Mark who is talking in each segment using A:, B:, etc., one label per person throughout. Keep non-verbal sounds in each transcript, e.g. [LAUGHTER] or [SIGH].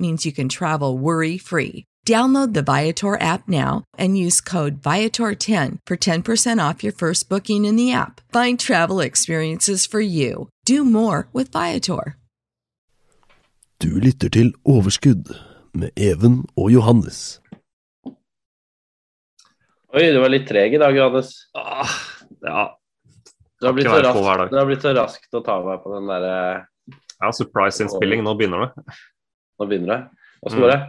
A: means you can travel worry free. Download the Viator app now and use code Viator10 for 10% off your first booking in the app. Find travel experiences for you. Do more with Viator.
B: Du lytter til Overskudd med Even og Johannes.
C: Oi, du var litt treg i dag, Johannes.
D: Ah, ja.
C: Det har, blitt så raskt, du har blitt så raskt å ta meg på den derre
D: ja, surprise-innspilling. Nå begynner det.
C: Nå begynner det. Åssen går det?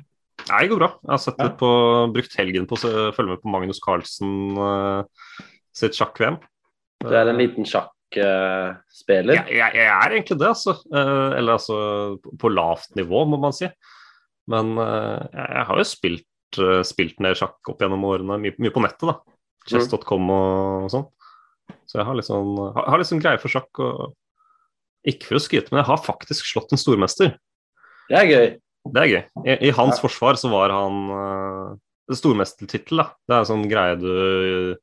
D: Nei, det går bra. Jeg har på, brukt helgen på å følge med på Magnus Carlsen uh, sitt sjakk-VM.
C: Du er en liten sjakkspiller.
D: Jeg, jeg, jeg er egentlig det, altså. Eh, eller altså på lavt nivå, må man si. Men eh, jeg, har jo spilt, spilt ned sjakk opp gjennom årene, mye, mye på nettet, da. Chess.com og, sånn. Så jeg har litt sånn, har, har litt sånn greie for sjakk. og Ikke for å skryte, men jeg har faktisk slått en stormester.
C: Det er gøy.
D: Det er gøy. I, i hans
C: Ja.
D: forsvar så var han uh, stormestertittel, da. Det er en sånn greie du,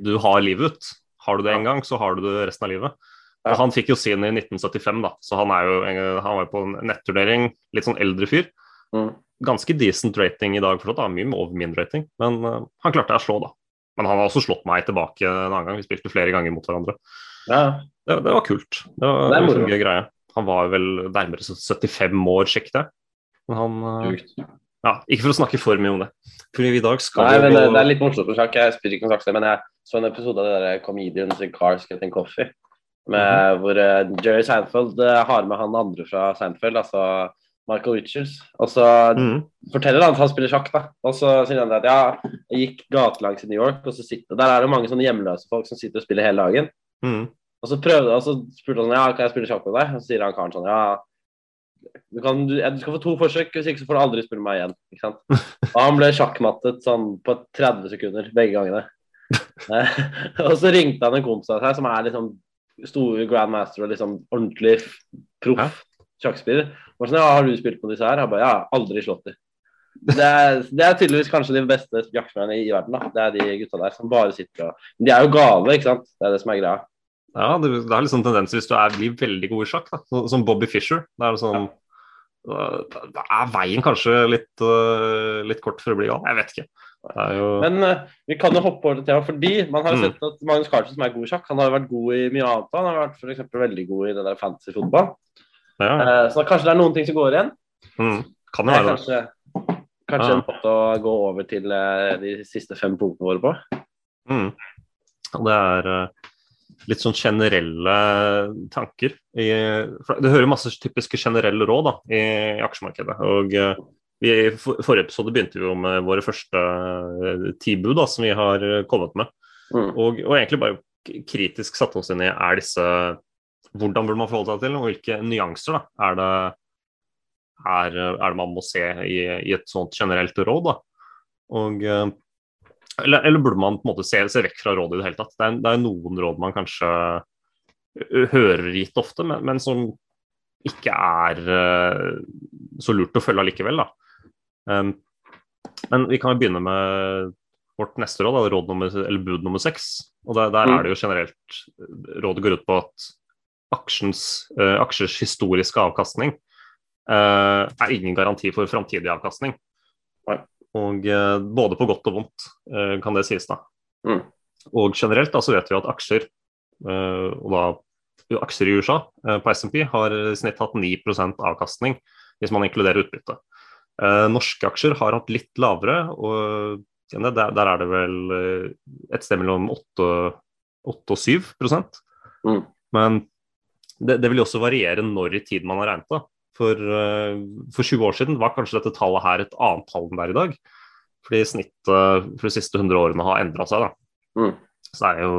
D: du har livet ut. Har du det en gang, så har du det resten av livet.
C: Ja.
D: Han fikk jo sin i 1975, da, så han er jo han var jo på en netturnering. Litt sånn eldre fyr.
C: Mm.
D: Ganske decent rating i dag, for da, mye over min rating. Men uh, han klarte jeg å slå, da. Men han har også slått meg tilbake en annen gang. Vi spilte flere ganger mot hverandre.
C: Ja.
D: Det, det var kult. Det var,
C: Det
D: en gøy greie. Han var vel nærmere 75 år, sjekket jeg. Men han uh, ja, Ikke for å snakke for mye om det. For i dag skal
C: Nei,
D: vi
C: men
D: gå
C: det, det er litt morsomt for sjakk. Jeg spiller ikke noe sjakk, men jeg så en episode av det der Comedians in Cars Getting Coffee. Med, Hvor uh, Jerry Seinfeld uh, har med han andre fra Seinfeld, altså Michael Richards. Og så
D: Mhm.
C: forteller han at han spiller sjakk, da. Og så sier han at ja, jeg gikk gatelangs i New York, og så sitter Der er det mange sånne hjemløse folk som sitter og spiller hele dagen.
D: Mhm.
C: Og så prøvde, og så spurte han ja, kan jeg spille sjakk med deg. Og så sier han karen sånn ja, du, kan, du, du skal få to forsøk, hvis ikke så får du aldri spille meg igjen. Ikke sant? Og han ble sjakkmattet sånn på 30 sekunder begge gangene. Eh, [LAUGHS] og så ringte han en kompis av seg som er liksom store grandmaster og liksom ordentlig proff sjakkspiller. Og sånn, ja, har du spilt på disse her? Han bare ja, aldri slått dem. Det er, det er tydeligvis kanskje de beste jaktmennene i verden. da. Det er de gutta der som bare sitter og Men de er jo gale, ikke sant. Det er det som er greia.
D: Ja, det, det er liksom tendens hvis du er, blir veldig god i sjakk, da. Så, som Bobby Fischer. Det er sånn da, da er veien kanskje litt, uh, litt kort for å bli gal. Jeg vet ikke. Det jo
C: Men uh, vi kan jo hoppe over til temaet, fordi man har jo
D: Mm.
C: sett at Magnus Carlsen, som er god i sjakk, han har jo vært god i mye annet. Han har vært eksempel veldig god i det der fantasy fotball.
D: ja,
C: Uh, så kanskje det er noen ting som går igjen.
D: mm, Kan
C: Det
D: være det.
C: kanskje, kanskje
D: Ja.
C: en måte å gå over til eh, de siste fem punktene våre på.
D: Mm. Det er øh, litt sånn generelle tanker. I, det hører masse typiske generelle råd da, i, i aksjemarkedet. Og vi, I for- forrige episode begynte vi jo med våre første øh, ti bud da, som vi har øh, kommet med.
C: Mm.
D: Og, og egentlig bare kritisk satte oss inn i er disse hvordan burde man forholde seg til, og hvilke nyanser da, er, det, er, er det man må se i, i et sånt generelt råd. Da. Og, eh, eller, eller burde man på en måte se, se vekk fra rådet i det hele tatt. Det er, det er noen råd man kanskje hører gitt ofte, men, men som ikke er uh, så lurt å følge allikevel. Um, men vi kan jo begynne med vårt neste råd, da, råd nummer, eller bud nummer seks. Og der, der
C: Mm.
D: er det jo generelt Rådet går ut på at aksjens, uh, aksjers historiske avkastning uh, er ingen garanti for framtidig avkastning.
C: Nei.
D: Og eh, både på godt og vondt, eh, kan det sies, da.
C: Mm.
D: Og generelt da, så vet vi at aksjer, eh, og da aksjer i USA på SMP har i snitt hatt 9% avkastning hvis man inkluderer utbytte. Eh, norske aksjer har hatt litt lavere, og ja, der, der er det vel et sted mellom 8, 8 og 7
C: Mm.
D: Men det, det vil også variere når i tid man har regnet det. For, eh, for 20 år siden var kanskje dette tallet her et annet tall enn det er i dag. Fordi snittet for de siste 100 årene har endra seg.
C: Mm.
D: Så det er jo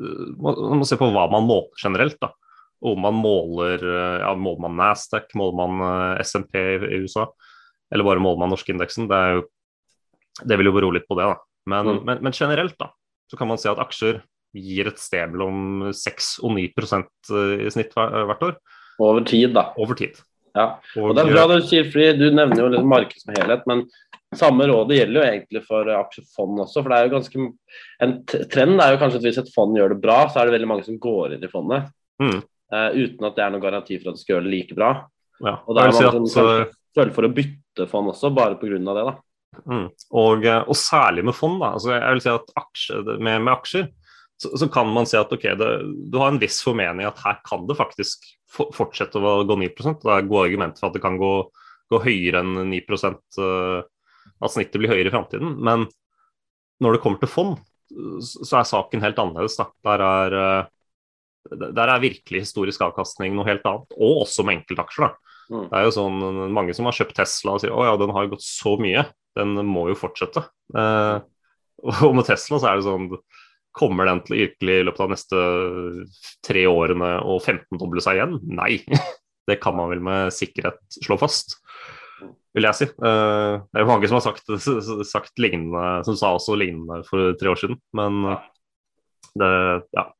D: uh, Man må se på hva man måler generelt. da. Om man måler uh, ja, måler man Nasdaq, måler man SMP i USA, eller bare måler man norske indeksen. Det, jo, det vil jo bero litt på det. da. Men,
C: Mm.
D: men, men generelt da, så kan man si at aksjer gir et sted mellom 6 og 9% i snitt hvert år
C: Over tid, da.
D: over tid.
C: Ja.
D: Og,
C: det er bra du sier, fordi du nevner jo litt markedet som helhet, men samme rådet gjelder jo egentlig for aksjefond også. For det er jo ganske En trend er jo kanskje at hvis et fond gjør det bra, så er det veldig mange som går inn i fondet.
D: Mm.
C: Uh, uten at det er noen garanti for at det skal gjøre det like bra.
D: ja,
C: Og da er
D: det si
C: mange
D: at,
C: som
D: uh,
C: kanskje føler for å bytte fond også, bare pga. det. da.
D: Mm. Og, eh, og særlig med fond. Da. Altså, jeg vil si at aksje, med, med aksjer så, så kan man si at ok, det, du har en viss formening at her kan det faktisk for, fortsette å gå 9 Det er gode argumenter for at det kan gå, gå høyere enn 9 eh, at snittet blir høyere i framtiden. Men når det kommer til fond, så er saken helt annerledes. Der, er, eh, der er virkelig historisk avkastning noe helt annet, og også med enkeltaksjer.
C: Mm.
D: Det er jo sånn, Mange som har kjøpt Tesla og sier å ja, den har gått så mye, den må jo fortsette. Eh, [LAUGHS] og med Tesla så er det sånn Kommer den til virkelig i løpet av neste tre årene å 15-doble seg igjen? Nei. [LAUGHS] Det kan man vel med sikkerhet slå fast, vil jeg si. Eh, det er mange som har sagt, [LAUGHS] sagt lignende, som sa også lignende for tre år siden, men det Ja.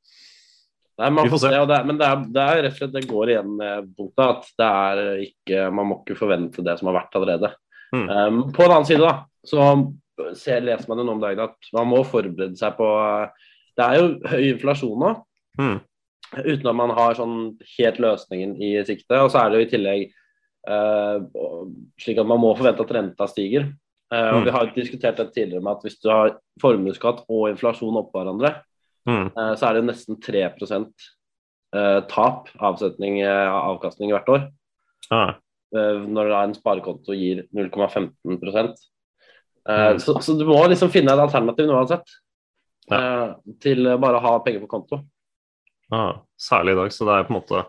C: Det er
D: Vi får se.
C: masse, ja, det er, men det er, det er rett og slett det går igjen med punktet at det er ikke Man må ikke forvente det som har vært allerede.
D: Mm.
C: Um, på en annen side, da, så ser, leser man jo nå om dagen at man må forberede seg på Det er jo høy inflasjon nå,
D: Mm.
C: uten at man har sånn helt løsningen i sikte. Og så er det jo i tillegg uh, slik at man må forvente at renta stiger. Uh, og
D: Mm.
C: Vi har jo diskutert det tidligere med at hvis du har formuesskatt og inflasjon oppå hverandre,
D: Mm.
C: uh, så er det nesten 3 eh, tap, avsetning, avkastning hvert år. Ah. Når en sparekonto gir 0,15 eh,
D: Mm.
C: så, så du må liksom finne et alternativ nå uansett. Eh, til bare å ha penger på konto.
D: Ja, særlig i dag. Så det er på en måte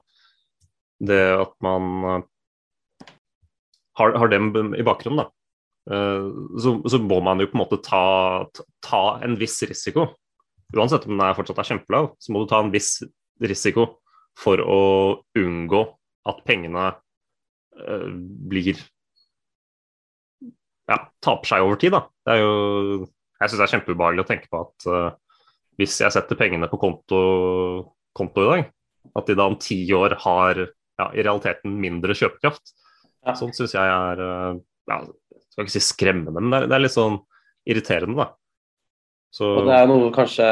D: det at man eh, har, har dem i bakgrunnen, da. Så, så må man jo på en måte ta, ta en viss risiko. Uansett om den er fortsatt er kjempelav, så må du ta en viss risiko for å unngå at pengene blir ja, taper seg over tid. Da. Det er jo, jeg syns det er kjempeubehagelig å tenke på at uh, hvis jeg setter pengene på konto, konto i dag, at de da om ti år har ja, i realiteten mindre kjøpekraft.
C: Ja.
D: Sånt syns jeg er uh, ja, skal ikke si skremmende, men det er, det er litt sånn irriterende, da. Så,
C: Og det er noe kanskje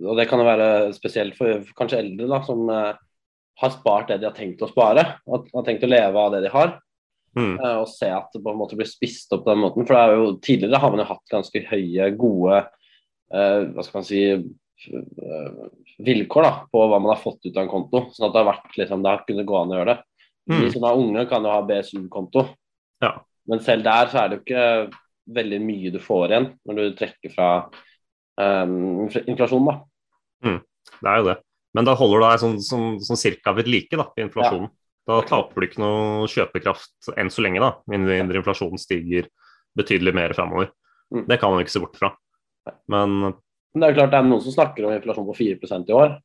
C: Og det kan jo være spesielt for, kanskje eldre da, som uh, har spart det de har tenkt å spare. Og har tenkt å leve av det de har.
D: Mm,
C: eh, og se at det på en måte blir spist opp på den måten. For det er jo, tidligere har man jo hatt ganske høye, gode eh, hva skal man si eh, vilkår da, på hva man har fått ut av en konto. Sånn at det har vært liksom, det har kunnet gå an å gjøre det.
D: Mm.
C: De som er unge, kan jo ha BSU-konto.
D: Ja.
C: Men selv der så er det jo ikke veldig mye du får igjen når du trekker fra um, inflasjonen, da.
D: det er jo det. Men da holder du deg sånn, sånn, sånn cirka ved like da, i inflasjonen. Da taper du ikke noe kjøpekraft enn så lenge, da, mindre inflasjonen stiger betydelig mer framover.
C: Mm.
D: Det kan man ikke se bort fra. Men
C: Men det er jo klart det er noen som snakker om inflasjon på 4% i år.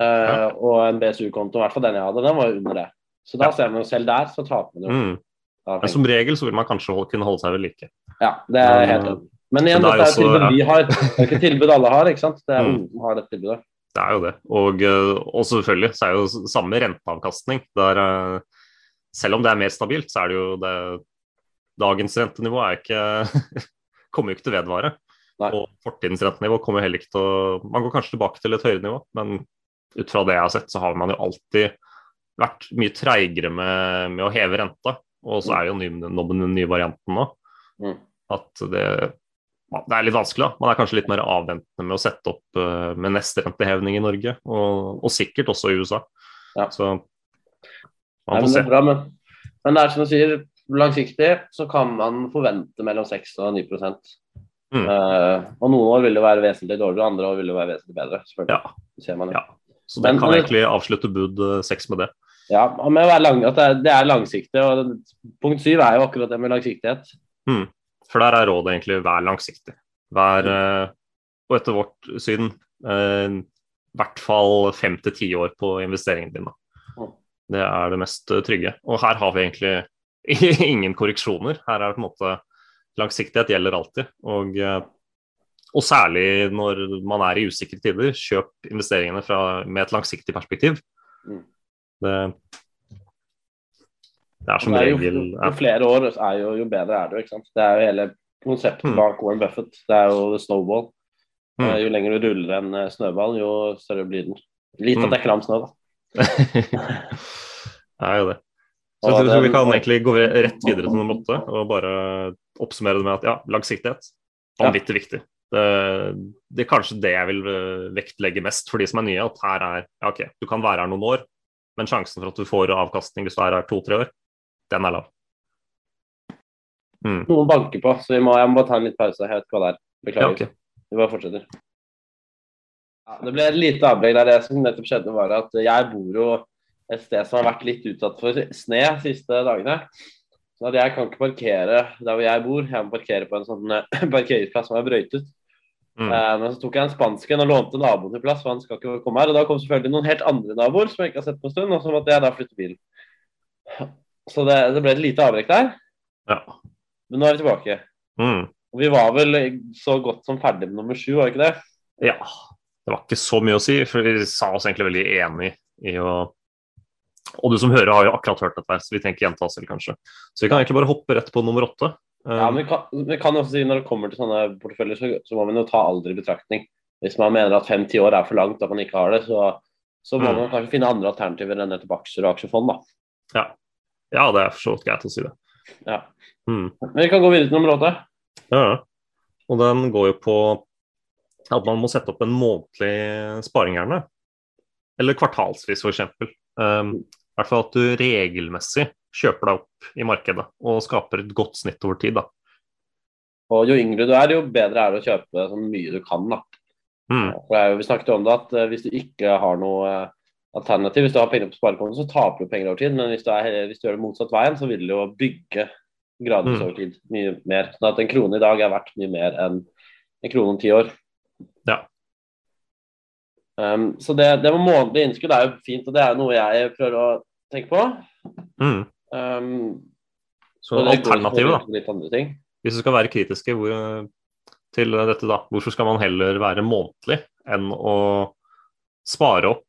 C: Eh,
D: Ja.
C: Og en BSU-konto, i hvert fall den jeg hadde, den var jo under det. Så da
D: Ja.
C: ser man jo selv der, så taper man jo.
D: mm, men som regel så vil man kanskje holde, kunne holde seg ved like.
C: Ja, det er helt enig. Men igjen,
D: det er
C: dette er et tilbud
D: ja.
C: vi har. Det er ikke tilbud alle har, ikke sant. Det er
D: Mm.
C: ungdom som har dette tilbudet.
D: Det er jo det. Og, eh, og selvfølgelig så er det jo samme renteavkastning. Der, eh, selv om det er mer stabilt, så er det jo det Dagens rentenivå er ikke [LAUGHS] kommer jo ikke til å vedvare.
C: Nei.
D: Og fortidens rentenivå kommer heller ikke til å Man går kanskje tilbake til et høyere nivå, men ut fra det jeg har sett, så har man jo alltid vært mye treigere med, med å heve renta. Og så er det jo ny, den nye varianten nå
C: Mm.
D: at det det er litt vanskelig. da. Man er kanskje litt mer avventende med å sette opp uh, med neste renteheving i Norge, og, og sikkert også i USA.
C: Ja.
D: Så man får se.
C: bra, men, men det er som du sier, langsiktig så kan man forvente mellom 6 og 9
D: Mm.
C: uh, Og noen år vil det være vesentlig dårligere, andre år vil det være vesentlig bedre. selvfølgelig.
D: Ja.
C: Det ser man jo.
D: Ja. Så den
C: Men-
D: kan egentlig avslutte bud eh, seks med det.
C: Ja, med å være lang, at det er, det er langsiktig. og Punkt syv er jo akkurat det med langsiktighet.
D: For der er rådet egentlig vær langsiktig. Vær, eh, og etter vårt syn, eh, i hvert fall fem til ti år på investeringene dine.
C: Mm.
D: Det er det mest eh, trygge. Og her har vi egentlig [LAUGHS] ingen korreksjoner. Her er det på en måte langsiktighet gjelder alltid. Og, og særlig når man er i usikre tider, kjøp investeringene fra, med et langsiktig perspektiv.
C: Mm.
D: Det, det er som
C: Det er jo,
D: regel
C: jo flere år er jo, jo bedre er det ikke sant? Det er jo hele konseptet
D: Mm.
C: bak Warren Buffett. Det er jo snowball.
D: Mm.
C: Eh, Jo lenger du ruller en eh, snøball, jo større blir den. Litt at det er klam snø, da. [LAUGHS]
D: det er jo det. Så jeg tror vi kan egentlig gå rett videre til nummer åtte og bare oppsummere det med at ja, langsiktighet vanvittig viktig. Det, det er kanskje det jeg vil øh, vektlegge mest for de som er nye. At her er ja, OK, du kan være her noen år, men sjansen for at du får avkastning hvis du er her to-tre år, den er lav. Mm.
C: Noen banker på, så må, jeg må bare ta en litt pause. Jeg vet ikke hva det er.
D: Ja,
C: Beklager. Vi bare fortsetter. Ja, det ble et lite avbrekk der. Det som nettopp skjedde, var at jeg bor jo et sted som har vært litt utsatt for sne de siste dagene. Så jeg kan ikke parkere der hvor jeg bor. Jeg må parkere på en sånn eh, [CLEARS THROAT] parkeringsplass som er brøytet.
D: Mm.
C: Eh, men så tok jeg en spansken og lånte naboen til plass, for han skal ikke komme her. Og da kom selvfølgelig noen helt andre naboer som jeg ikke har sett på en stund, og så måtte jeg da flytte bilen. Så det, det ble et lite avbrekk der.
D: Ja.
C: Men nå er vi tilbake.
D: Mm.
C: Og vi var vel så godt som ferdig med nummer sju, var ikke det?
D: ja. Det var ikke så mye å si, for vi sa oss egentlig veldig enig i å Og du som hører, har jo akkurat hørt dette, så vi tenker gjenta oss selv, kanskje. Så vi kan egentlig bare hoppe rett på nummer åtte.
C: Ja, men vi kan, vi kan også si Når det kommer til sånne porteføljer, så, så må man jo ta alder i betraktning. Hvis man mener at fem-ti år er for langt, at man ikke har det, så, så må
D: Mm.
C: man kanskje finne andre alternativer enn nettopp aksjer og aksjefond. da.
D: ja, det er for så vidt greit å si det.
C: Ja.
D: Mm.
C: Men vi kan gå videre til nummer åtte.
D: Ja, ja. Og den går jo på at man må sette opp en månedlig sparing gjerne. Eller kvartalsvis, f.eks. Um, I hvert fall at du regelmessig kjøper deg opp i markedet og skaper et godt snitt over tid. da.
C: Og jo yngre du er, jo bedre er det å kjøpe så mye du kan. da.
D: Mm.
C: For er vi snakket jo om det at eh, hvis du ikke har noe eh, alternativ, hvis du har penger på sparekonto, så taper du penger over tid. Men hvis du, er, hvis du gjør det motsatt veien, så vil du jo bygge gradvis
D: Mm.
C: over tid mye mer. Sånn at en krone i dag er verdt mye mer enn en krone om ti år.
D: Ja.
C: Um, så det, det med månedlig innskudd er jo fint, og det er noe jeg prøver å tenke på.
D: Mm.
C: Um,
D: Så alternativet, da. Hvis du skal være kritiske hvor, til dette, da, hvorfor skal man heller være månedlig enn å spare opp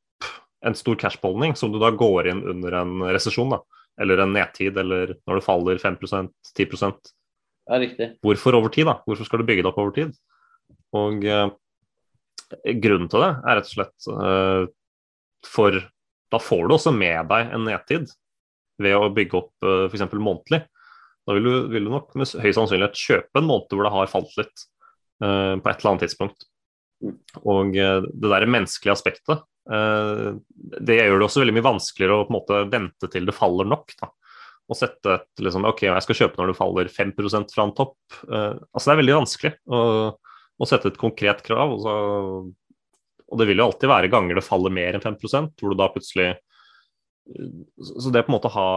D: en stor cashbeholdning som du da går inn under en resesjon, da, eller en nedtid, eller når det faller 5% 10%
C: Ja, riktig.
D: Hvorfor over tid, da? Hvorfor skal du bygge det opp over tid? Og eh, grunnen til det er rett og slett eh, for da får du også med deg en nedtid ved å bygge opp eh, f.eks. månedlig. Da vil du, vil du nok med høy sannsynlighet kjøpe en måned hvor det har falt litt eh, på et eller annet tidspunkt.
C: Mm.
D: Og eh, det der menneskelige aspektet, det gjør det også veldig mye vanskeligere å på en måte vente til det faller nok. da. Og sette et liksom, OK, jeg skal kjøpe når det faller 5 fra en topp. Uh, altså Det er veldig vanskelig å, å sette et konkret krav. Og, så, og det vil jo alltid være ganger det faller mer enn 5% hvor du da plutselig Så det på en måte ha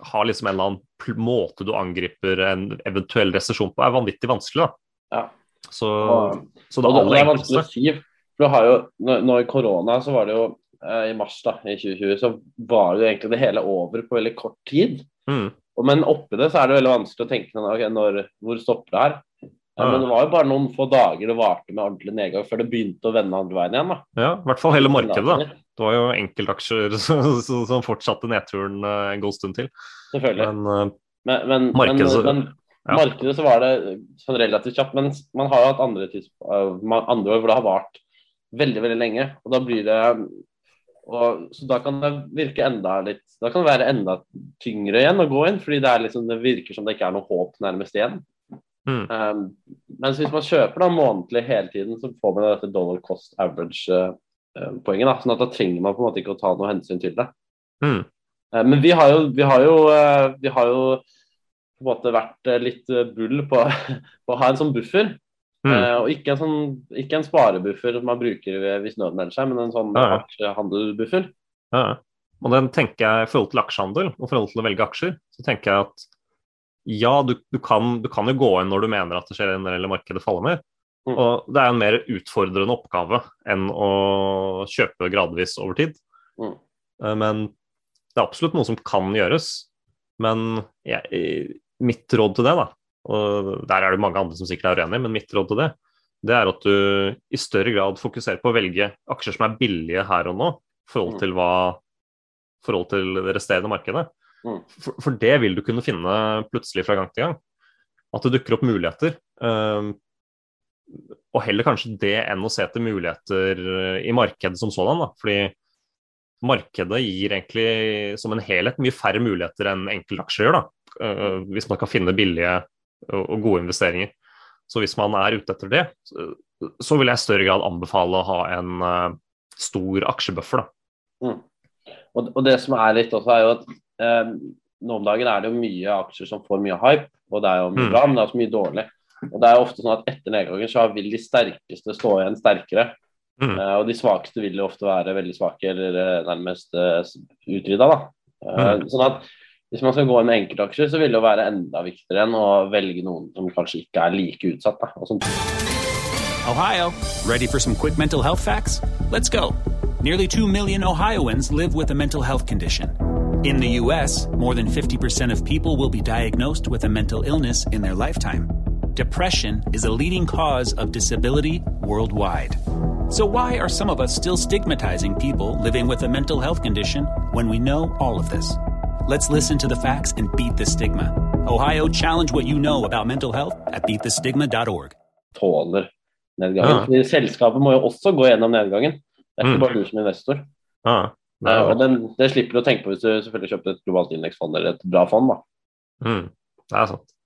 D: ha liksom en eller annen måte du angriper en eventuell resesjon på, er vanvittig vanskelig. da.
C: Ja.
D: Så,
C: Og,
D: så det
C: er vanskelig å si. For du har jo, nå, i korona så var det jo eh, i mars da, i 2020 så var det jo egentlig det hele over på veldig kort tid.
D: mm,
C: men oppi det så er det veldig vanskelig å tenke sånn, ok, når, hvor stopper det her? Eh,
D: Ja.
C: Men det var jo bare noen få dager det varte med ordentlig nedgang før det begynte å vende andre veien igjen. da.
D: Ja, i hvert fall hele markedet. da. Det var jo enkeltaksjer [LAUGHS] som, fortsatte nedturen eh, en god stund til.
C: Selvfølgelig.
D: Men
C: Men, men,
D: Markedet så-
C: men,
D: ja.
C: markedet så var det sånn relativt kjapt. Men man har jo hatt andre, tids, andre år hvor det har vart veldig, veldig lenge. Og da blir det og, Så da kan det virke enda litt Da kan det være enda tyngre igjen å gå inn, fordi det, er liksom, det virker som det ikke er noe håp nærmest igjen.
D: Mm.
C: Um, mens hvis man kjøper da månedlig hele tiden, så får man dette dollar cost average-poenget. da, sånn at da trenger man på en måte ikke å ta noe hensyn til det.
D: mm,
C: Uh, Men vi har jo, vi har jo, uh, vi har jo på en måte vært eh, litt eh, bull på, [LAUGHS] på å ha en sånn buffer.
D: Mm,
C: Eh, og ikke en, sånn, ikke en sparebuffer som man bruker hvis nøden melder seg, men en sånn
D: Ja, ja.
C: aksjehandelbuffer.
D: ja. Og den tenker jeg i forhold til aksjehandel og i forhold til å velge aksjer, så tenker jeg at ja, du, du, kan, du, kan, jo gå inn når du mener at det skjer en eller markedet faller mer. Mm. Og det er en mer utfordrende oppgave enn å kjøpe gradvis over tid. Mm. Eh, men det er absolutt noe som kan gjøres. Men jeg, mitt råd til det, da, og der er det mange andre som sikkert er uenige, men mitt råd til det, det er at du i større grad fokuserer på å velge aksjer som er billige her og nå, i forhold mm. til hva forhold til det resterende markedet. Mm. For, for, det vil du kunne finne plutselig fra gang til gang. At det dukker opp muligheter. Um, og heller kanskje det enn å se etter muligheter i markedet som sådan. Da. Fordi markedet gir egentlig som en helhet mye færre muligheter enn enkeltaksjer gjør. Uh, hvis man kan finne billige og gode investeringer. Så hvis man er ute etter det, så vil jeg i større grad anbefale å ha en uh, stor aksjebuffer.
C: Mm. Og, og, det som er litt også, er jo at eh, nå om dagen er det jo mye aksjer som får mye hype, og det er jo mye mm. bra, men det er også mye dårlig. Og det er jo ofte sånn at Etter nedgangen så vil de sterkeste stå igjen sterkere. Mm. Eh, og de svakeste vil jo ofte være veldig svake eller nærmest uh, utrydda. Mm. Sånn at hvis man skal gå inn med enkeltaksjer, så vil det jo være enda viktigere enn å velge noen som kanskje ikke er like utsatt.
E: Ohio, ready for some quick mental health facts? Let's go. Nearly 2 million Ohioans live with a mental health condition. In the U.S., more than 50% of people will be diagnosed with a mental illness in their lifetime. Depression is a leading cause of disability worldwide. So, why are some of us still stigmatizing people living with a mental health condition when we know all of this? Let's listen to the facts and beat the stigma. Ohio, challenge what you know about mental health at beatthestigma.org.
C: Tåler nedgangen. Ja. Selskapet må jo også gå gjennom nedgangen. Det er ikke mm. bare du som investor. Ja. Det, uh, og den, det slipper du å tenke på hvis du selvfølgelig kjøper et globalt indeksfond eller et bra fond. da.
D: Mm. Det er sant.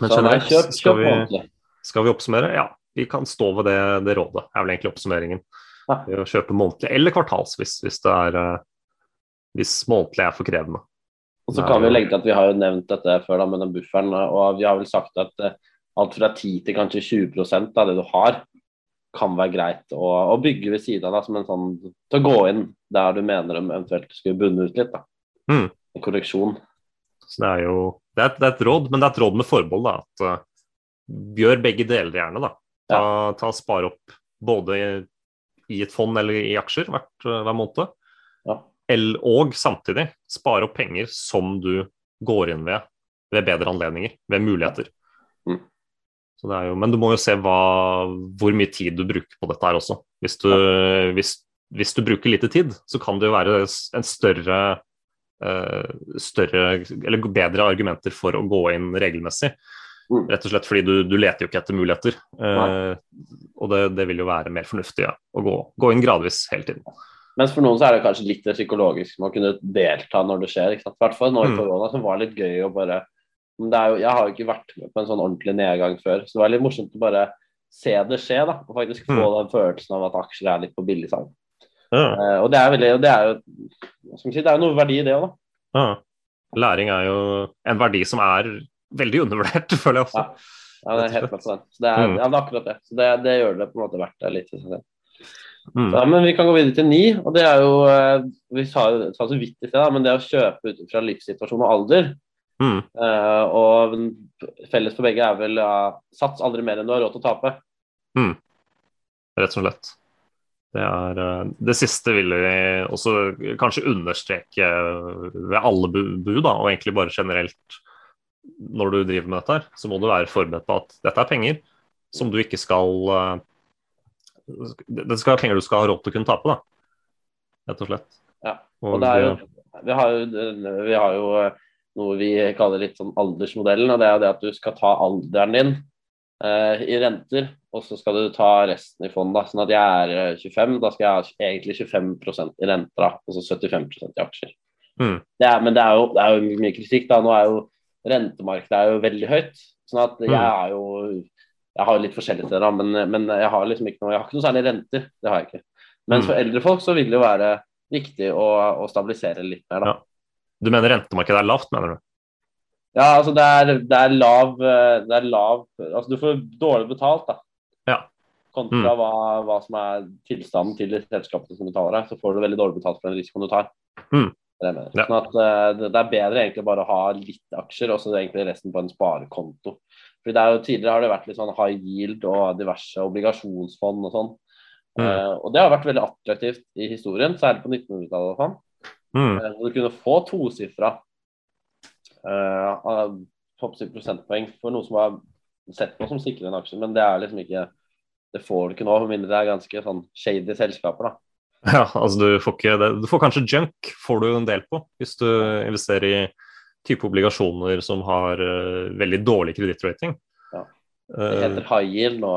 D: Men generelt, kjøp, kjøp skal, vi, skal vi oppsummere? Ja, vi kan stå ved det, det rådet. er vel egentlig oppsummeringen. Ja. Kjøpe månedlig eller kvartalsvis hvis det er uh, hvis månedlig er for krevende.
C: Og så kan vi legge til at vi har jo nevnt dette før da, med den bufferen, og vi har vel sagt at uh, alt fra 10 til kanskje 20 av det du har, kan være greit å, å bygge ved siden av da, som en sånn til å gå inn der du mener de eventuelt skulle bunne ut litt. da. Mm. En korreksjon.
D: Så det er jo det er, et, det er, et, råd, men det er et råd med forbehold. da, at uh, Gjør begge deler gjerne. da. Ta, ja. ta Spar opp både i, i, et fond eller i aksjer hvert, hver måned. Ja og samtidig spare opp penger som du går inn ved ved bedre anledninger, ved muligheter. Mm. Jo, men du må jo se hva, hvor mye tid du bruker på dette her også. Hvis du, hvis, hvis du bruker lite tid, så kan det jo være en større, uh, større eller bedre argumenter for å gå inn regelmessig. Mm. Rett og slett fordi du, du leter jo ikke etter muligheter. Uh, og det, det, vil jo være mer fornuftig ja, å gå, gå inn gradvis hele tiden.
C: Mens for noen så er det kanskje litt det psykologiske med å kunne delta når det skjer. I hvert fall nå i mm. korona, som var litt gøy å bare jo, Jeg har jo ikke vært med på en sånn ordentlig nedgang før, så det var litt morsomt å bare se det skje. da, Og faktisk få mm. den følelsen av at aksjer er litt på billigsalg. Ja. Uh, og det er, veldig, det er jo si, det er jo noe verdi i det òg, da. Ja.
D: Læring er jo en verdi som er veldig undervurdert, [LAUGHS] føler jeg også.
C: Ja, ja det er helt klart det. Så det er, mm. ja, det er akkurat det. Så det, det, gjør det på en måte verdt det litt. Sånn. Mm. Så, men vi kan gå videre til ni, og det er jo eh, Vi sa sa så vidt i sted, men det å kjøpe ut fra livssituasjon og alder mm. uh, Og felles for begge er vel uh, sats aldri mer enn du har råd til å tape.
D: Mm. Rett og slett. Det, er, uh, det siste vil vi også kanskje understreke ved alle bud, da, og egentlig bare generelt når du driver med dette, her, så må du være forberedt på at dette er penger som du ikke skal det skal være penger du skal ha råd til å kunne tape, da. Rett og slett.
C: Ja, og, og jo, vi, har jo, vi har jo eh, noe vi kaller litt sånn aldersmodellen, og det er det at du skal ta alderen din eh, i renter, og så skal du ta resten i fond. da, Sånn at jeg er 25, eh, da skal jeg ha egentlig 25% i renter, da, og så 75% i aksjer. Mm. Det er, men det er, jo, det er, jo, mye kritikk. da, Nå er jo rentemarkedet er jo veldig høyt. sånn at jeg mm. er jo jeg har litt forskjellige steder, men, men, jeg har liksom ikke noe Jeg har ikke noe særlig renter. Det har jeg ikke. Men mm. for eldre folk så vil det jo være viktig å, å stabilisere litt mer, da. Ja.
D: Du mener rentemarkedet er lavt, mener du?
C: Ja, altså det er, det er, lav, det er lav Altså du får dårlig betalt, da.
D: Ja.
C: Kontra mm. hva, hva, som er tilstanden til selskapene som betaler deg. Så får du veldig dårlig betalt for den risikoen du tar.
D: Mm.
C: Det.
D: Ja.
C: Sånn at eh, det, det er bedre egentlig bare å ha litt aksjer, og så egentlig resten på en sparekonto. Fordi det er jo Tidligere har det vært litt sånn high yield og diverse obligasjonsfond og sånn.
D: Mm.
C: Uh, og det har vært veldig attraktivt i historien, særlig på 1900-tallet. og sånn.
D: Mm.
C: Uh, Hvor du kunne få tosifra uh, prosentpoeng for noe som var sett på som sikrere enn aksjer, men det er liksom ikke Det får du ikke nå, med mindre det er ganske sånn shady selskaper, da.
D: Ja, altså du får ikke. Du får kanskje junk, får du en del på, hvis du investerer i type obligasjoner som har eh, veldig dårlig kredittrating.
C: Ja.
D: Uh,
C: Det heter high yield nå,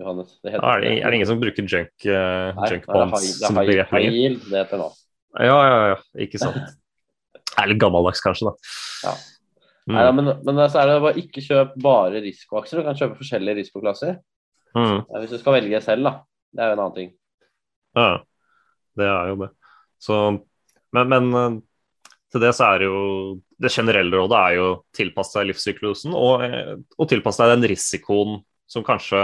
C: Johannes. Det heter,
D: er, det, er det ingen som bruker junk, uh,
C: Nei,
D: junk bonds
C: high, det
D: som
C: er high, high yield det heter nå.
D: Ja, ja, ja, ikke sant. [LAUGHS] Det er litt gammeldags, kanskje, da.
C: Ja.
D: Mm.
C: Nei, men, men så er det bare ikke kjøp bare risikoaksjer. Du kan kjøpe forskjellige risikoklasser.
D: Mm.
C: Hvis du skal velge selv, da. Det er jo en annen ting.
D: Ja, det er jo det. Så, men, men eh, til det så er det jo Det generelle rådet er jo tilpasse deg livssyklusen og, eh, og tilpasse deg den risikoen som kanskje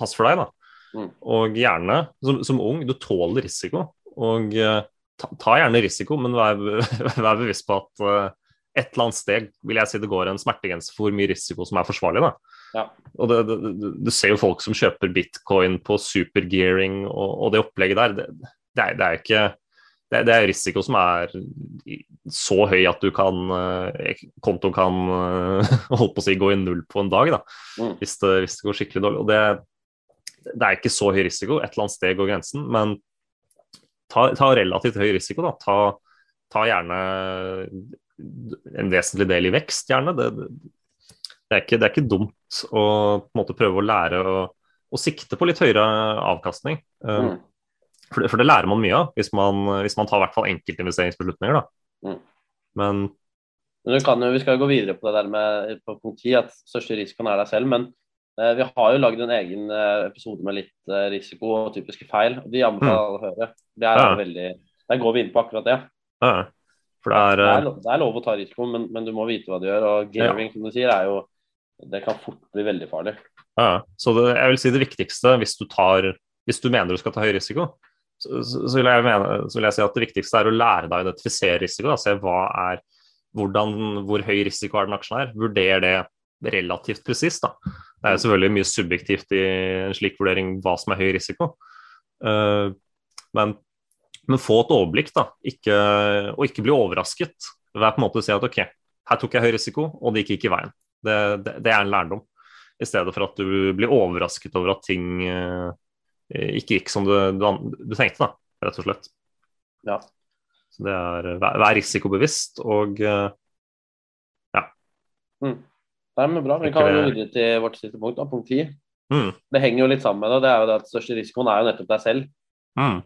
D: passer for deg. da.
C: Mm.
D: Og gjerne, som, som ung, du tåler risiko. Og eh, ta, ta gjerne risiko, men vær, [LAUGHS] vær bevisst på at eh, et eller annet steg vil jeg si det går en smertegrense for hvor mye risiko som er forsvarlig. da.
C: Ja.
D: Og det, det, Du ser jo folk som kjøper bitcoin på supergearing og, og det opplegget der. Det, det, er, det er ikke det, det er risiko som er så høy at du kan eh, kontoen kan eh, [LAUGHS] holdt på å si gå i null på en dag, da,
C: Mm.
D: hvis, det, hvis det går skikkelig dårlig. Og det, det er ikke så høy risiko. Et eller annet sted går grensen. Men ta, ta relativt høy risiko. da, Ta, ta gjerne en vesentlig del i vekst, gjerne. Det, er, ikke, det er ikke dumt å på en måte prøve å lære å, å sikte på litt høyere avkastning. Um,
C: Mm.
D: For, det, for det lærer man mye av, hvis man, hvis man tar i hvert fall enkeltinvesteringsbeslutninger.
C: Mm.
D: Men
C: Men kan Vi skal gå videre på det der med på punkt 10, at største risikoen er deg selv. Men eh, vi har jo lagd en egen eh, episode med litt eh, risiko og typiske feil. og De anbefaler mm. å høre. Det er.
D: Ja.
C: veldig, Der går vi inn på akkurat det.
D: ja, det er,
C: Det
D: eh,
C: er, lov, det er lov å ta risiko, men, men du må vite hva du gjør. Og gearing, som du sier, er jo Det kan fort bli veldig farlig.
D: Ja, så det, jeg vil si det viktigste hvis du, tar, hvis du mener du skal ta høy risiko, så, så, vil mene, så vil jeg si at det viktigste er å lære deg å identifisere risiko. Da. Se hva er, hvordan, hvor høy risiko er den aksjen her. Vurder det relativt presist. da. Det er selvfølgelig mye subjektivt i en slik vurdering hva som er høy risiko. Uh, men, men få et overblikk, da. Ikke, og ikke bli overrasket. Vær på en måte å si at ok, her tok jeg høy risiko, og det gikk ikke i veien. Det, det, det er en lærdom. I stedet for at du blir overrasket over at ting eh, ikke gikk som du, du, du tenkte, da, rett og slett.
C: Ja.
D: Så det er vær, vær risikobevisst og ja.
C: Mm. Det er bra. Vi kan
D: det-
C: videre til vårt siste punkt, da, punkt 10.
D: mm,
C: Det henger jo litt sammen med det. Det er jo det at største risikoen er jo nettopp deg selv.
D: mm.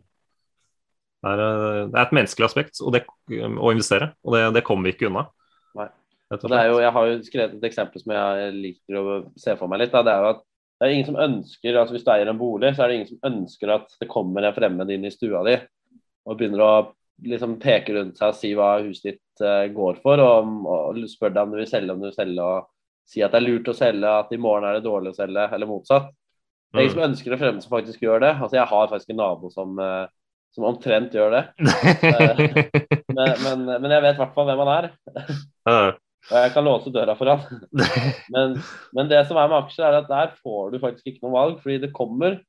D: Det, er, eh, det er et menneskelig aspekt det, å investere, og det, det kommer vi ikke unna.
C: Nei. Jo, jeg har jo skrevet et eksempel som jeg liker å se for meg litt. Da. Det er jo at det er ingen som ønsker, altså Hvis du eier en bolig, så er det ingen som ønsker at det kommer en fremmed inn i stua di og begynner å liksom peke rundt seg og si hva huset ditt eh, går for, og, og spør deg om du vil selge, om du vil selge, og si at det er lurt å selge, at i morgen er det dårlig å selge, eller motsatt. Det er ingen
D: Mm.
C: som ønsker en fremmed som faktisk gjør det. Altså Jeg har faktisk en nabo som, eh, som omtrent gjør det. [LAUGHS] Men, men, men jeg vet i hvert fall hvem han er. Og jeg kan låse døra for han. [LAUGHS] Men, men det som er med aksjer, er at der får du faktisk ikke noe valg, fordi det kommer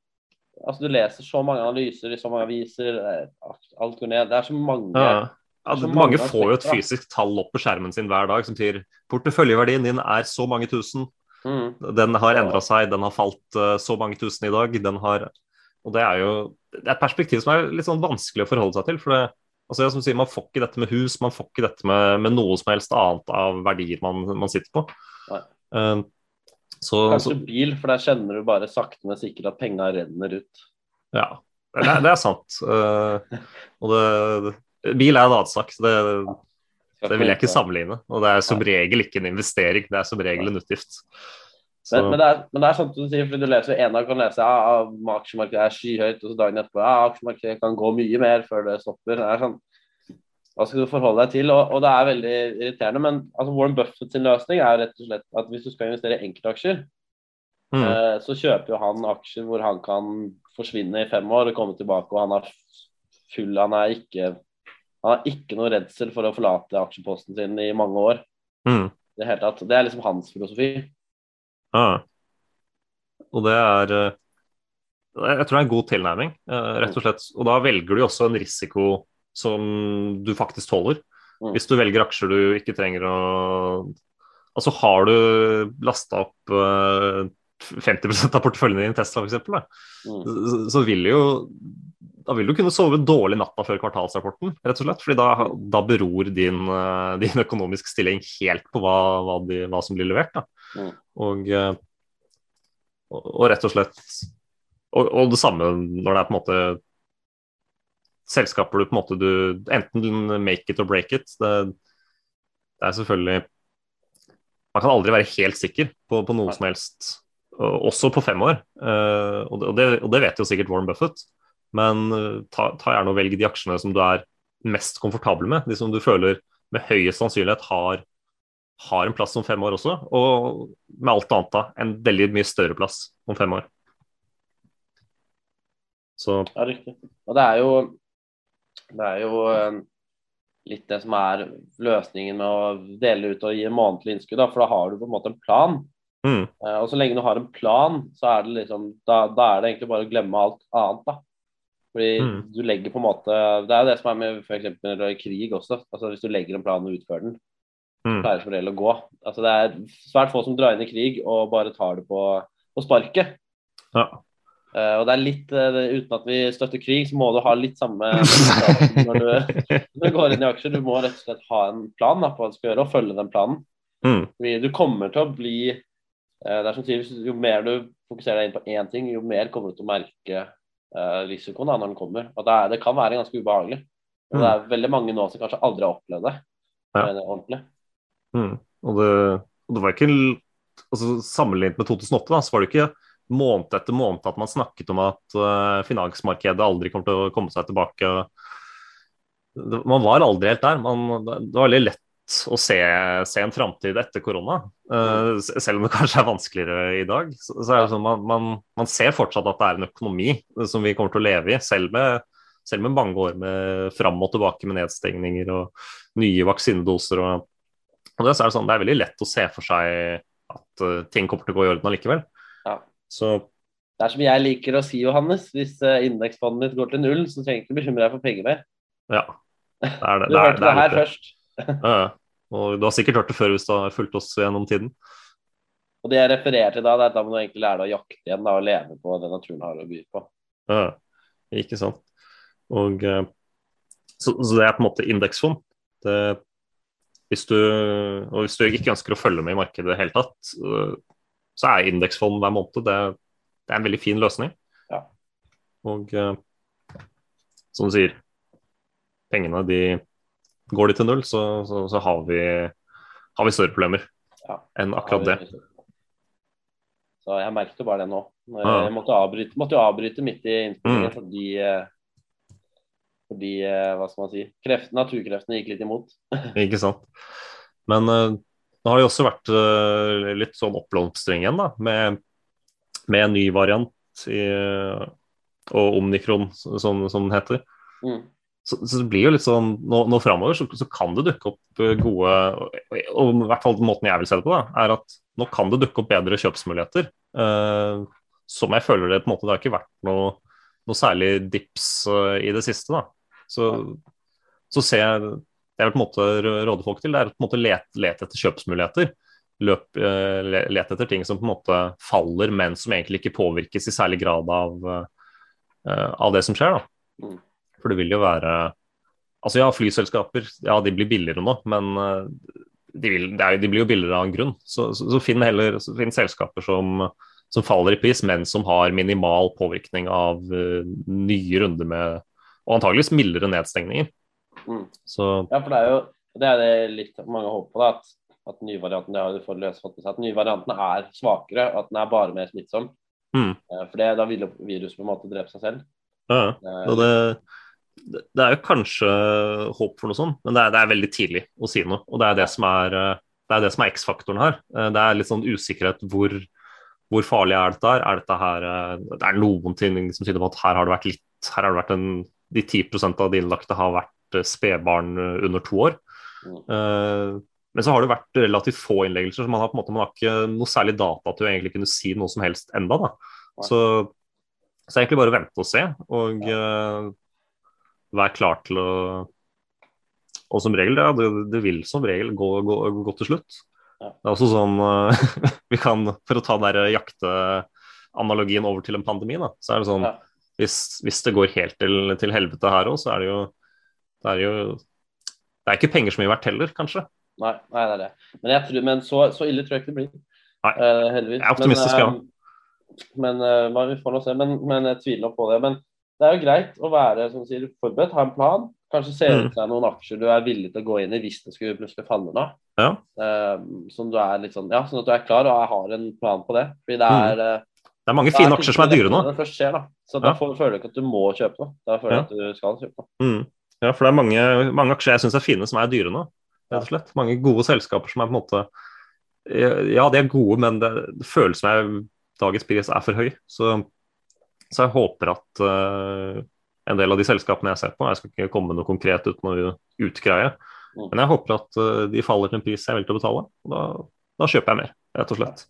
C: Altså Du leser så mange analyser i så mange aviser, eh, alt går ned. Det er så mange
D: Ja. Ja, mange
C: mange
D: får jo et fysisk tall opp på skjermen sin hver dag som sier porteføljeverdien din er så mange tusen,
C: mm,
D: den har endra seg, den har falt uh, så mange tusen i dag. Den har Og det er jo det er et perspektiv som er litt sånn vanskelig å forholde seg til. for det altså jeg som sier, Man får ikke dette med hus, man får ikke dette med, med noe som helst annet av verdier man, man sitter på. Eh, så, så
C: Kanskje bil, for der kjenner du bare sakte, men sikkert at penga renner ut.
D: ja, det det er sant. Uh, og det, bil er en annen sak. så Det, Det vil jeg ikke sammenligne. Og det er som regel ikke en investering, det er som regel en utgift.
C: Men, men, det er, men det er sånn du sier, fordi du leser en dag kan lese ja, aksjemarkedet er skyhøyt, og så dagen etterpå ja, aksjemarkedet kan gå mye mer før det stopper. Det er sånn, Hva skal du forholde deg til? Og, og det er veldig irriterende. Men altså, Warren Buffett sin løsning er rett og slett at hvis du skal investere i enkeltaksjer,
D: mm,
C: eh, så kjøper jo han aksjer hvor han kan forsvinne i fem år og komme tilbake, og han er full Han er ikke Han har ikke noe redsel for å forlate aksjeposten sin i mange år.
D: Mm.
C: Det, hele tatt. det er liksom hans filosofi.
D: Ja. Og det er eh, Jeg tror det er en god tilnærming, eh, rett og slett. Og da velger du også en risiko som du faktisk tåler.
C: Mm.
D: Hvis du velger aksjer du ikke trenger å Altså har du lasta opp eh, 50% av porteføljen din i Tesla f.eks.,
C: Mm.
D: så, så vil jo da vil du kunne sove dårlig natta før kvartalsrapporten, rett og slett. fordi da, da beror din, eh, din økonomiske stilling helt på hva, hva, de, hva som blir levert. Da.
C: Mm.
D: Og, eh, og, og rett og slett og, og, det samme når det er på en måte selskaper du på en måte du Enten make it or break it. Det, det er selvfølgelig Man kan aldri være helt sikker på, på noe som helst, også på fem år. Uh, og, det, og, det, vet jo sikkert Warren Buffett. Men uh, ta, ta, gjerne og velg de aksjene som du er mest komfortabel med. De som du føler med høyest sannsynlighet har, har en plass om fem år også. Og med alt annet da, en veldig mye større plass om fem år. Så
C: Ja, riktig. Og det er jo det er jo eh, litt det som er løsningen med å dele ut og gi månedlig innskudd. For da har du på en måte en plan.
D: mm,
C: Eh, og så lenge du har en plan, så er det liksom Da, da er det egentlig bare å glemme alt annet, da. Fordi
D: Mm.
C: du legger på en måte Det er jo det som er med f.eks. krig også. Altså Hvis du legger en plan og utfører den, pleier som regel å gå. Altså Det er svært få som drar inn i krig og bare tar det på, på sparket.
D: ja.
C: Uh, og det er litt, uh, Uten at vi støtter krig, så må du ha litt samme [LAUGHS] når du, når du går inn i aksjer. Du må rett og slett ha en plan da, på hva du skal gjøre, og følge den planen.
D: Mm,
C: du kommer til å bli uh, det er som sier, Jo mer du fokuserer deg inn på én ting, jo mer kommer du til å merke risikoen da, når den kommer. Og det, er, det kan være ganske ubehagelig. Og det er veldig mange nå som kanskje aldri har opplevd det
D: Ja.
C: ordentlig.
D: Mm. Og, det, og det var ikke altså, Sammenlignet med 2008 da, så var det ikke måned etter måned at man snakket om at uh, finansmarkedet aldri kommer til å komme seg tilbake. Det, man var aldri helt der. Man, det var veldig lett å se, se en framtid etter korona. Uh, selv om det [LAUGHS] kanskje er vanskeligere i dag. Så, så er det sånn man, man, man ser fortsatt at det er en økonomi som vi kommer til å leve i, selv med, selv med mange år med fram og tilbake med nedstengninger og nye vaksinedoser. Og, og det, så er det, sånn, det er veldig lett å se for seg at uh, ting kommer til å gå i orden allikevel.
C: Ja.
D: Så
C: Det er som jeg liker å si, Johannes. Hvis eh, indeksfondet ditt går til null, så trenger du ikke bekymre deg for penger mer.
D: ja. [LAUGHS] Det er det.
C: Du
D: det, er,
C: hørte det her først. [LAUGHS]
D: Ja, ja. Og du har sikkert hørt det før hvis du har fulgt oss gjennom tiden.
C: Og det jeg refererer til da, det er at da må du egentlig lære deg å jakte igjen da, og leve på det naturen har å by på.
D: Ja, ikke sant. Og, eh, så, så det er på en måte indeksfond. Det, hvis, du, og hvis du ikke ønsker å følge med i markedet i det hele tatt, så er indeksfond hver måned det, det er en veldig fin løsning.
C: Ja.
D: Og eh, som du sier, pengene de Går de til null, så, så, så har, vi, har vi større problemer
C: Ja.
D: enn akkurat det.
C: Så jeg merket jo bare det nå. Jeg måtte, avbryte, måtte avbryte midt i innspillingen
D: Mm.
C: fordi, eh, fordi eh, hva skal man si, kreft, naturkreftene gikk litt imot. [LAUGHS]
D: Ikke sant. Men uh, det har jo også vært eh, litt sånn oppblomstring igjen, da, med, med en ny variant i, og omnikron, som, som den heter.
C: Mm.
D: Så, så det blir jo litt sånn Nå, nå framover så, så kan det dukke opp eh, gode og i hvert fall måten jeg vil se det på, da, er at nå kan det dukke opp bedre kjøpsmuligheter. eh, som jeg føler det på en måte Det har ikke vært noe, noe særlig dips eh, i det siste. da. Så, så ser jeg Det jeg vil på en måte råde folk til, det er å på en måte lete, lete etter kjøpsmuligheter. Løp, eh, lete etter ting som på en måte faller, men som egentlig ikke påvirkes i særlig grad av, eh, av det som skjer. da.
C: Mm.
D: For det vil jo være Altså ja, flyselskaper ja, de blir billigere nå, men eh, de, vil, er, de blir jo billigere av en grunn. Så, så, så finn heller så finn selskaper som, som faller i pris, men som har minimal påvirkning av nye runder med Og antageligvis mildere nedstengninger.
C: Mm.
D: Så
C: Ja, for det er jo det er det litt mange håper på, da, at, at nyvarianten det har du fått løst fått med seg, at nyvarianten er svakere, at den er bare mer smittsom.
D: Mm.
C: For det, da vil viruset på en måte drepe seg selv.
D: ja,
C: Eh,
D: og det, det, er jo kanskje håp for noe sånt, men det er, det er veldig tidlig å si noe. Og det er det som er, eh, det er, det er X-faktoren her. Eh, Det er litt sånn usikkerhet hvor, hvor farlig er dette her? Er dette her Det er noen ting som tyder på at her har det vært litt Her har det vært en De 10 av de innlagte har vært eh, spedbarn eh, under to år.
C: Mm.
D: Eh, men så har det vært relativt få innleggelser, så man har på en måte man har ikke noe særlig data til å egentlig kunne si noe som helst enda da. Så, så er egentlig bare å vente og se, og uh, være klar til å Og som regel, ja, det, det vil som regel gå, gå, gå til slutt.
C: Ja.
D: Det er også sånn uh, [LAUGHS] Vi kan, for å ta den der jakteanalogien over til en pandemi, da, så er det sånn
C: Ja.
D: Hvis, hvis det går helt til, til helvete her òg, så er det jo Det er jo Det er ikke penger som mye verdt heller, kanskje.
C: Nei, nei, det er det. Men, tror, men så, så ille tror jeg ikke det blir.
D: Nei.
C: uh, heldigvis.
D: Jeg er optimistisk,
C: men,
D: ja.
C: Men uh, vi får nå se. Men, men jeg tviler på det. Men det er jo greit å være som sier, forberedt, ha en plan. Kanskje se
D: Mm.
C: ut deg noen aksjer du er villig til å gå inn i hvis det skulle plutselig falle nå.
D: Ja.
C: Uh, som du litt sånn, ja, sånn at du er klar og jeg har en plan på det. Fordi det
D: Mm.
C: er eh,
D: Det er mange fine
C: er
D: aksjer som er dyre nå.
C: Det skjer, da. Så da får- føler du ikke at du må kjøpe noe. Da føler
D: Ja.
C: at du skal kjøpe noe.
D: Mm. Ja, for det er mange, mange aksjer jeg syns er fine, som er dyre nå. Rett og slett. Mange gode selskaper som er på en måte Ja, de er gode, men det, det føles som jeg, dagens pris er for høy. Så, så jeg håper at uh, en del av de selskapene jeg ser på Jeg skal ikke komme med noe konkret uten å utgreie,
C: Mm.
D: men jeg håper at uh, de faller til en pris jeg er villig til å betale. Og da, da kjøper jeg mer, rett og slett.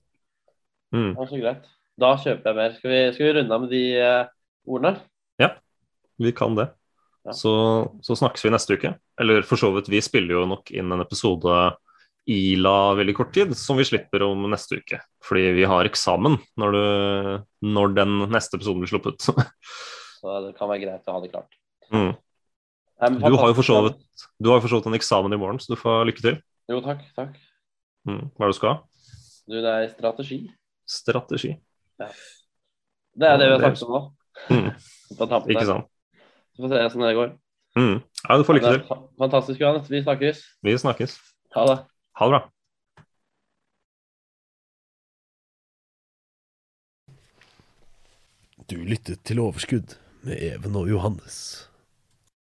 D: Mm.
C: Ja, så greit. Da kjøper jeg mer. Skal vi, skal vi runde av med de ordene? ordene?
D: Vi kan det.
C: Ja.
D: Så, så snakkes vi neste uke. Eller for så vidt, vi spiller jo nok inn en episode Ila veldig kort tid, som vi slipper om neste uke. Fordi vi har eksamen når, du, når den neste episoden blir sluppet. [LAUGHS]
C: Så det kan være greit å ha det klart.
D: Mm. Du har jo for så vidt en eksamen i morgen, så du får lykke til.
C: Jo, takk. takk.
D: Mm. Hva er det du skal?
C: Du, det er strategi.
D: Strategi.
C: Det er det vi har snakket om nå.
D: Mm. Ikke sant?
C: Så får vi se åssen det går.
D: Mm. Ja, du får lykke til.
C: Fantastisk, Johannes. Vi snakkes.
D: Vi snakkes.
C: Ha det.
D: Ha det bra.
B: Du lyttet til Overskudd med Even og Johannes.